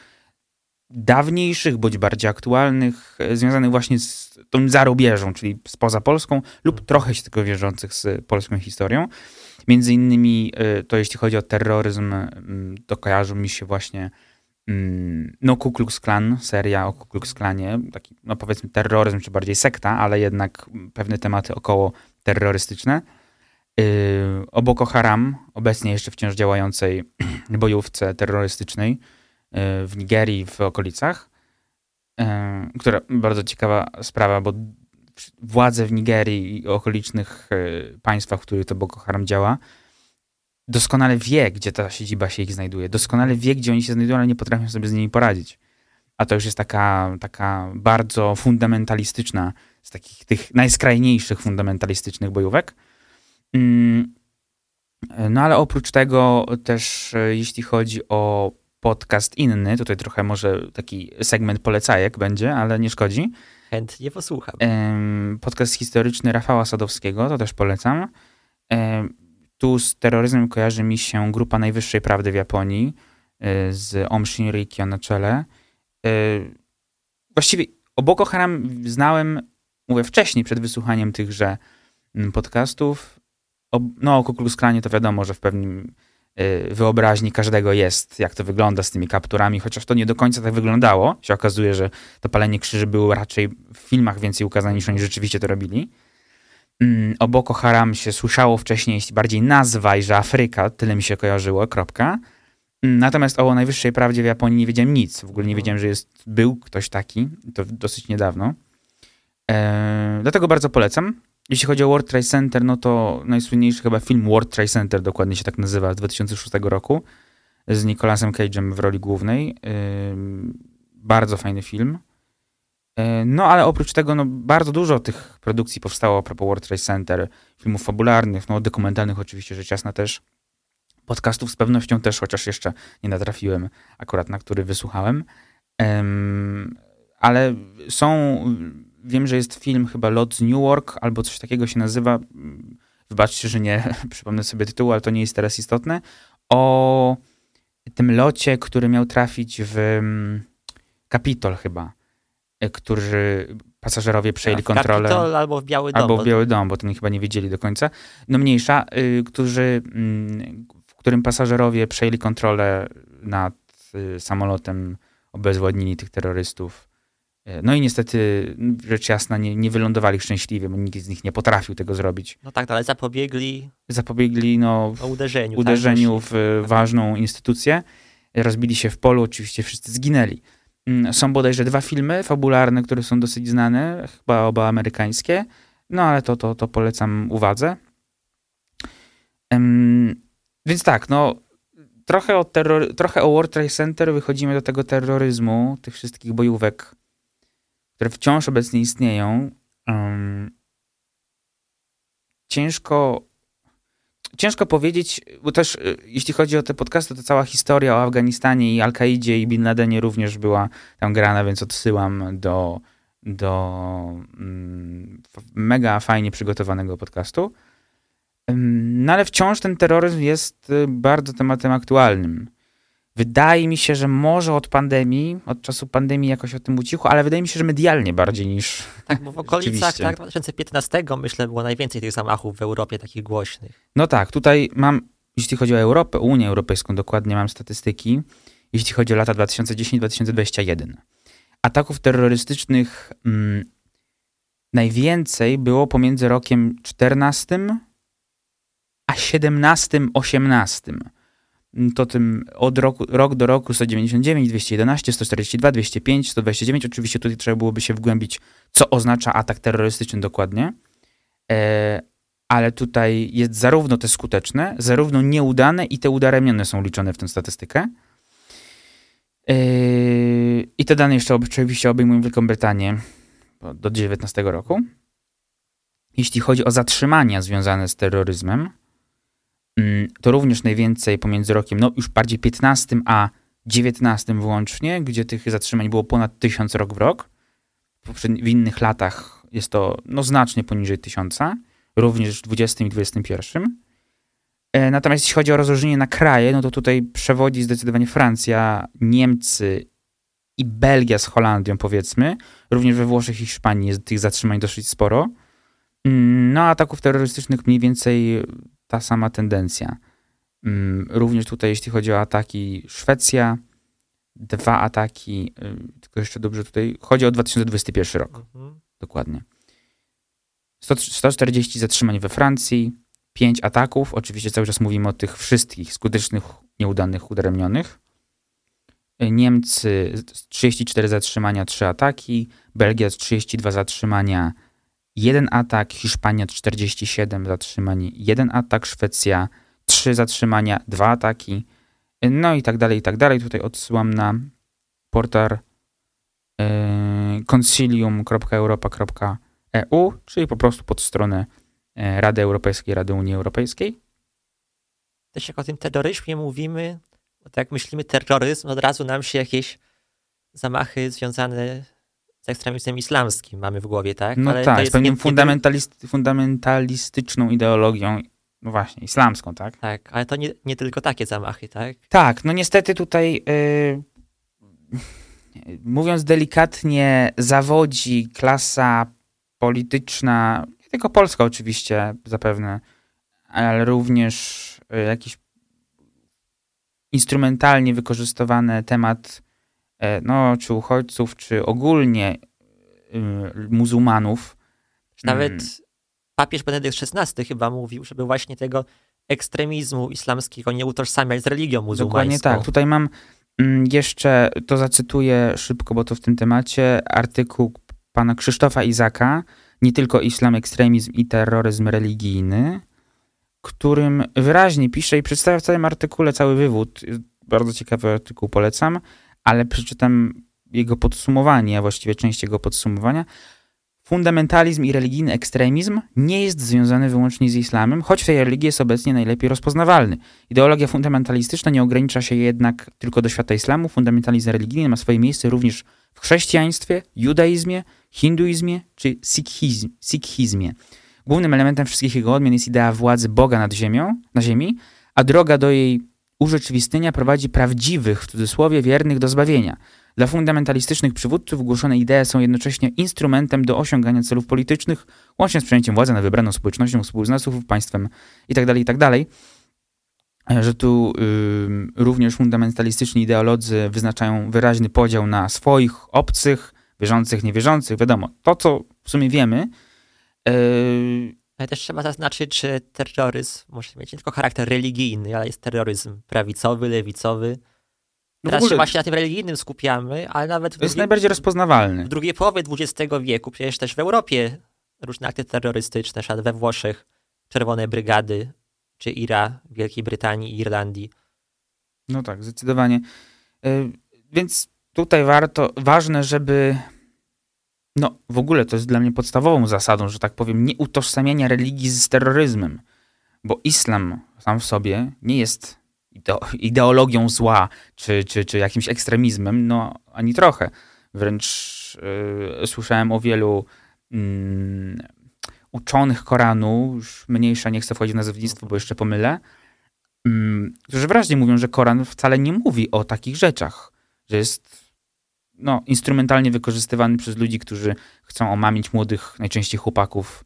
dawniejszych bądź bardziej aktualnych, e, związanych właśnie z tą zarubieżą, czyli spoza Polską lub trochę się tylko wierzących z polską historią. Między innymi e, to jeśli chodzi o terroryzm, to kojarzy mi się właśnie mm, no Ku Klux Klan, seria o Ku Klux Klanie, taki no powiedzmy terroryzm, czy bardziej sekta, ale jednak pewne tematy około terrorystyczne. Yy, o Boko Haram, obecnie jeszcze wciąż działającej bojówce terrorystycznej w Nigerii, w okolicach, yy, która bardzo ciekawa sprawa, bo władze w Nigerii i okolicznych yy, państwach, w których to Boko Haram działa, doskonale wie, gdzie ta siedziba się ich znajduje, doskonale wie, gdzie oni się znajdują, ale nie potrafią sobie z nimi poradzić. A to już jest taka, taka bardzo fundamentalistyczna, z takich tych najskrajniejszych fundamentalistycznych bojówek. Mm, No ale oprócz tego też e, jeśli chodzi o podcast inny, tutaj trochę może taki segment polecajek będzie, ale nie szkodzi. Chętnie posłucham. Podcast historyczny Rafała Sadowskiego, to też polecam. Tu z terroryzmem kojarzy mi się Grupa Najwyższej Prawdy w Japonii e, z Om Shinrikyo na czele. E, Właściwie o Boko Haram znałem, mówię, wcześniej, przed wysłuchaniem tychże mm, podcastów. O, no o Ku Klux Klanie to wiadomo, że w pewnym wyobraźni każdego jest, jak to wygląda z tymi kapturami, chociaż to nie do końca tak wyglądało. Się okazuje, że to palenie krzyży było raczej w filmach więcej ukazane niż oni rzeczywiście to robili. Mm, O Boko Haram się słyszało wcześniej, bardziej nazwa i że Afryka, tyle mi się kojarzyło, kropka. Mm, Natomiast o najwyższej prawdzie w Japonii nie wiedziałem nic. W ogóle nie Mhm. wiedziałem, że jest, był ktoś taki. To dosyć niedawno. Eee, dlatego bardzo polecam. Jeśli chodzi o World Trade Center, no to najsłynniejszy chyba film World Trade Center, dokładnie się tak nazywa, z 2006 roku, z Nicolasem Cage'em w roli głównej. Bardzo fajny film. No, ale oprócz tego, no, bardzo dużo tych produkcji powstało a propos World Trade Center, filmów fabularnych, no, dokumentalnych oczywiście, rzecz jasna też, podcastów z pewnością też, chociaż jeszcze nie natrafiłem akurat na który wysłuchałem. Em, ale są wiem, że jest film chyba Lot z Newark albo coś takiego się nazywa. Mm, Wybaczcie, że nie przypomnę sobie tytułu, ale to nie jest teraz istotne. O tym locie, który miał trafić w mm, Kapitol chyba, y, którzy pasażerowie przejęli w kontrolę. Kapitol albo w Biały Dom. Albo bo- w Biały Dom, bo to chyba nie wiedzieli do końca. No mniejsza, y, którzy, mm, w którym pasażerowie przejęli kontrolę nad y, samolotem, obezwładnili tych terrorystów. Y, No i niestety, rzecz jasna, nie, nie wylądowali szczęśliwie, bo nikt z nich nie potrafił tego zrobić. No tak, no, ale zapobiegli Zapobiegli no, o uderzeniu. uderzeniu tak? w ważną instytucję. Rozbili się w polu, oczywiście wszyscy zginęli. Mm, Są bodajże dwa filmy fabularne, które są dosyć znane, chyba oba amerykańskie, no ale to, to, to polecam uwadze. Em, więc tak, no trochę, o terror, trochę o World Trade Center wychodzimy do tego terroryzmu, tych wszystkich bojówek, które wciąż obecnie istnieją. Em, ciężko ciężko powiedzieć, bo też y, jeśli chodzi o te podcasty, to cała historia o Afganistanie i Al-Kaidzie i Bin Ladenie również była tam grana, więc odsyłam do, do mm, mega fajnie przygotowanego podcastu. No ale wciąż ten terroryzm jest y, bardzo tematem aktualnym. Wydaje mi się, że może od pandemii, od czasu pandemii jakoś o tym ucichło, ale wydaje mi się, że medialnie bardziej niż... Tak, bo w okolicach tak, 2015 myślę było najwięcej tych zamachów w Europie takich głośnych. No tak, tutaj mam, jeśli chodzi o Europę, Unię Europejską dokładnie mam statystyki, jeśli chodzi o lata 2010-2021. Ataków terrorystycznych mm, najwięcej było pomiędzy rokiem 14 a 17-18. Mm, To tym od roku, rok do roku 199, 211, 142, 205, 129. Oczywiście tutaj trzeba byłoby się wgłębić, co oznacza atak terrorystyczny dokładnie. E, ale tutaj jest zarówno te skuteczne, zarówno nieudane i te udaremnione są liczone w tę statystykę. Yy, I te dane jeszcze oczywiście obejmują Wielką Brytanię do 19 roku. Jeśli chodzi o zatrzymania związane z terroryzmem, to również najwięcej pomiędzy rokiem, no już bardziej 15 a 19 włącznie, gdzie tych zatrzymań było ponad 1000 rok w rok. W, innych latach jest to no, znacznie poniżej 1000 również w 20 i 21. E, Natomiast jeśli chodzi o rozróżnienie na kraje, no to tutaj przewodzi zdecydowanie Francja, Niemcy i Belgia z Holandią, powiedzmy. Również we Włoszech i Hiszpanii jest tych zatrzymań dosyć sporo. Mm, No, ataków terrorystycznych mniej więcej ta sama tendencja. Mm, Również tutaj, jeśli chodzi o ataki, Szwecja, dwa ataki, y, tylko jeszcze dobrze tutaj, chodzi o 2021 rok Mhm. dokładnie. 100, 140 zatrzymań we Francji, 5 ataków. Oczywiście cały czas mówimy o tych wszystkich skutecznych, nieudanych, udaremnionych. Niemcy 34 zatrzymania, 3 ataki. Belgia 32 zatrzymania, 1 atak. Hiszpania 47 zatrzymań, 1 atak. Szwecja 3 zatrzymania, 2 ataki. No i tak dalej, i tak dalej. Tutaj odsyłam na portal e, concilium.europa.eu, czyli po prostu pod stronę e, Rady Europejskiej, Rady Unii Europejskiej. Też jak o tym terroryzmie mówimy, bo tak jak myślimy terroryzm, od razu nam się jakieś zamachy związane z ekstremizmem islamskim mamy w głowie, tak? No Ale to tak, z jest pewną nie- nie fundamentalist, fundamentalistyczną ideologią, no właśnie, islamską, tak? Tak, ale to nie, nie tylko takie zamachy, tak? Tak, no niestety tutaj, y, mówiąc delikatnie, zawodzi klasa polityczna, nie tylko polska oczywiście zapewne, ale również y, jakiś instrumentalnie wykorzystywany temat no, czy uchodźców, czy ogólnie y, muzułmanów. Nawet Mm. papież Benedykt XVI chyba mówił, żeby właśnie tego ekstremizmu islamskiego nie utożsamiać z religią muzułmańską. Dokładnie tak. Tutaj mam mm, jeszcze, to zacytuję szybko, bo to w tym temacie, artykuł pana Krzysztofa Izaka, nie tylko islam, ekstremizm i terroryzm religijny, którym wyraźnie pisze i przedstawia w całym artykule cały wywód. Bardzo ciekawy artykuł, polecam, ale przeczytam jego podsumowanie, a właściwie część jego podsumowania. Fundamentalizm i religijny ekstremizm nie jest związany wyłącznie z islamem, choć w tej religii jest obecnie najlepiej rozpoznawalny. Ideologia fundamentalistyczna nie ogranicza się jednak tylko do świata islamu. Fundamentalizm religijny ma swoje miejsce również w chrześcijaństwie, judaizmie, hinduizmie czy sikhizm, sikhizmie. Głównym elementem wszystkich jego odmian jest idea władzy Boga nad ziemią, na ziemi, a droga do jej urzeczywistnienia prowadzi prawdziwych, w cudzysłowie, wiernych do zbawienia. Dla fundamentalistycznych przywódców głoszone idee są jednocześnie instrumentem do osiągania celów politycznych, łącznie z przejęciem władzy nad wybraną społecznością, współznawców, państwem itd., itd., że tu y, również fundamentalistyczni ideolodzy wyznaczają wyraźny podział na swoich, obcych, wierzących, niewierzących. Wiadomo, to co w sumie wiemy, Yy... Ale też trzeba zaznaczyć, że terroryzm może mieć nie tylko charakter religijny, ale jest terroryzm prawicowy, lewicowy. No Teraz się właśnie na tym religijnym skupiamy, ale nawet... To jest drugiej, najbardziej rozpoznawalny. W drugiej połowie XX wieku, przecież też w Europie różne akty terrorystyczne, na we Włoszech Czerwone Brygady, czy IRA w Wielkiej Brytanii i Irlandii. No tak, zdecydowanie. Yy, więc tutaj warto, ważne, żeby no, w ogóle to jest dla mnie podstawową zasadą, że tak powiem, nie utożsamiania religii z terroryzmem, bo islam sam w sobie nie jest ideologią zła czy, czy, czy jakimś ekstremizmem, no ani trochę. Wręcz yy, słyszałem o wielu yy, uczonych Koranu, już mniejsza, nie chcę wchodzić w nazewnictwo, bo jeszcze pomylę, yy, którzy wyraźnie mówią, że Koran wcale nie mówi o takich rzeczach, że jest no, instrumentalnie wykorzystywany przez ludzi, którzy chcą omamić młodych, najczęściej chłopaków,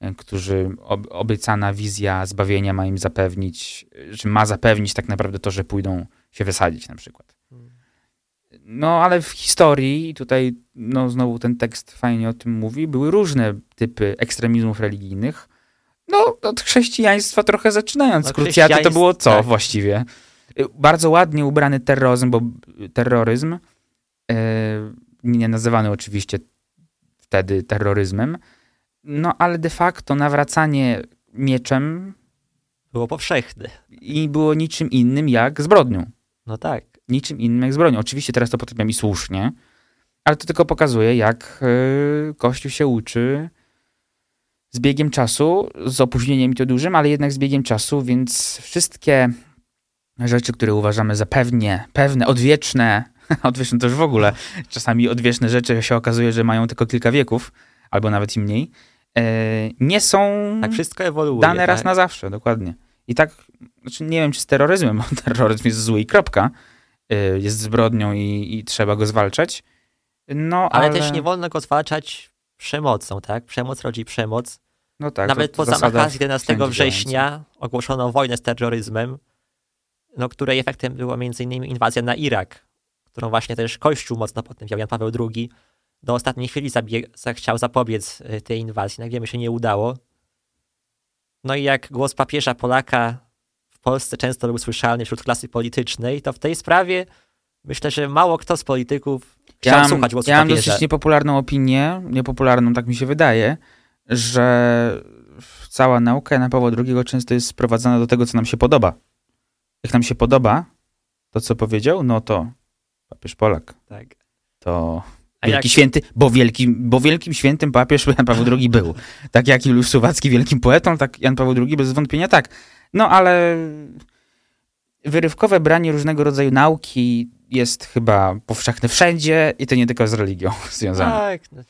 e, którzy ob, obiecana wizja zbawienia ma im zapewnić, czy ma zapewnić tak naprawdę to, że pójdą się wysadzić na przykład. No, ale w historii, tutaj no, znowu ten tekst fajnie o tym mówi, były różne typy ekstremizmów religijnych. No, od chrześcijaństwa trochę zaczynając. No, Krucjaty to było co tak. właściwie? Bardzo ładnie ubrany terroryzm, bo terroryzm E, nie nazywany oczywiście wtedy terroryzmem, no ale de facto nawracanie mieczem było powszechne. I było niczym innym jak zbrodnią. No tak. Niczym innym jak zbrodnią. Oczywiście teraz to potrafiam i słusznie, ale to tylko pokazuje, jak e, Kościół się uczy z biegiem czasu, z opóźnieniem i to dużym, ale jednak z biegiem czasu, więc wszystkie rzeczy, które uważamy za pewnie, pewne, odwieczne, odwieczne to już w ogóle. Czasami odwieczne rzeczy się okazuje, że mają tylko kilka wieków, albo nawet i mniej. E, nie są tak wszystko ewoluuje, dane raz tak? na zawsze, dokładnie. I tak, znaczy nie wiem, czy z terroryzmem, bo terroryzm jest zły i kropka. E, jest zbrodnią i, i, trzeba go zwalczać. No, ale, ale też nie wolno go zwalczać przemocą, tak? Przemoc rodzi przemoc. No tak, Nawet po zamachach 11 września ogłoszono wojnę z terroryzmem, no, której efektem była m.in. inwazja na Irak którą właśnie też Kościół mocno potępiał, Jan Paweł II, do ostatniej chwili chciał zapobiec y, tej inwazji. Jak wiemy, się nie udało. No i jak głos papieża Polaka w Polsce często był słyszalny wśród klasy politycznej, to w tej sprawie myślę, że mało kto z polityków chciał ja mam, słuchać głosu ja papieża. Ja mam dosyć niepopularną opinię, niepopularną tak mi się wydaje, że cała nauka Jana Pawła II często jest sprowadzana do tego, co nam się podoba. Jak nam się podoba to, co powiedział, no to papież Polak. Tak. To wielki jak... święty, bo, wielki, bo wielkim świętym papież Jan Paweł II był. Tak jak Juliusz Słowacki wielkim poetą, tak Jan Paweł II bez wątpienia tak. No ale wyrywkowe branie różnego rodzaju nauki jest chyba powszechne wszędzie i to nie tylko z religią związane. Tak. No.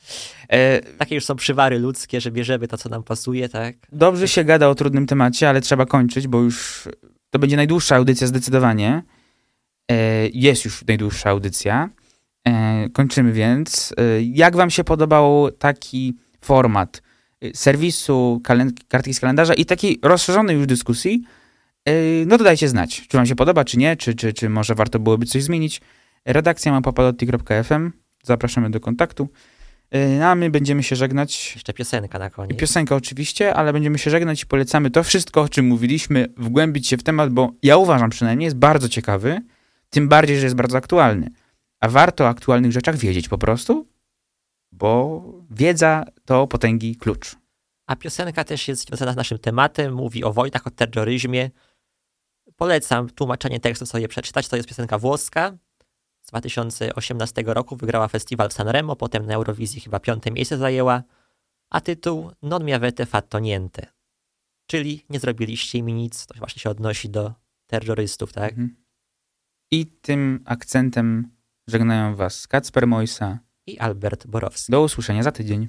E, Takie już są przywary ludzkie, że bierzemy to, co nam pasuje, tak? Dobrze się gada o trudnym temacie, ale trzeba kończyć, bo już to będzie najdłuższa audycja zdecydowanie. E, jest już najdłuższa audycja. E, kończymy więc. E, jak wam się podobał taki format serwisu, kartki z kalendarza i takiej rozszerzonej już dyskusji? No to dajcie znać, czy wam się podoba, czy nie, czy, czy, czy może warto byłoby coś zmienić. Redakcja mapapalotti.fm. Zapraszamy do kontaktu. No, a my będziemy się żegnać. Jeszcze piosenka na koniec. Piosenka oczywiście, ale będziemy się żegnać i polecamy to wszystko, o czym mówiliśmy, wgłębić się w temat, bo ja uważam przynajmniej, jest bardzo ciekawy. Tym bardziej, że jest bardzo aktualny. A warto o aktualnych rzeczach wiedzieć po prostu, bo wiedza to potęgi klucz. A piosenka też jest związana z naszym tematem, mówi o wojnach, o terroryzmie. Polecam tłumaczenie tekstu sobie przeczytać. To jest piosenka włoska z 2018 roku. Wygrała festiwal w Sanremo, potem na Eurowizji chyba piąte miejsce zajęła. A tytuł Non mi avete fatto niente. Czyli nie zrobiliście mi nic. To właśnie się odnosi do terrorystów, tak? Mhm. I tym akcentem Żegnają Was Kacper Mojsa. i Albert Borowski. Do usłyszenia za tydzień.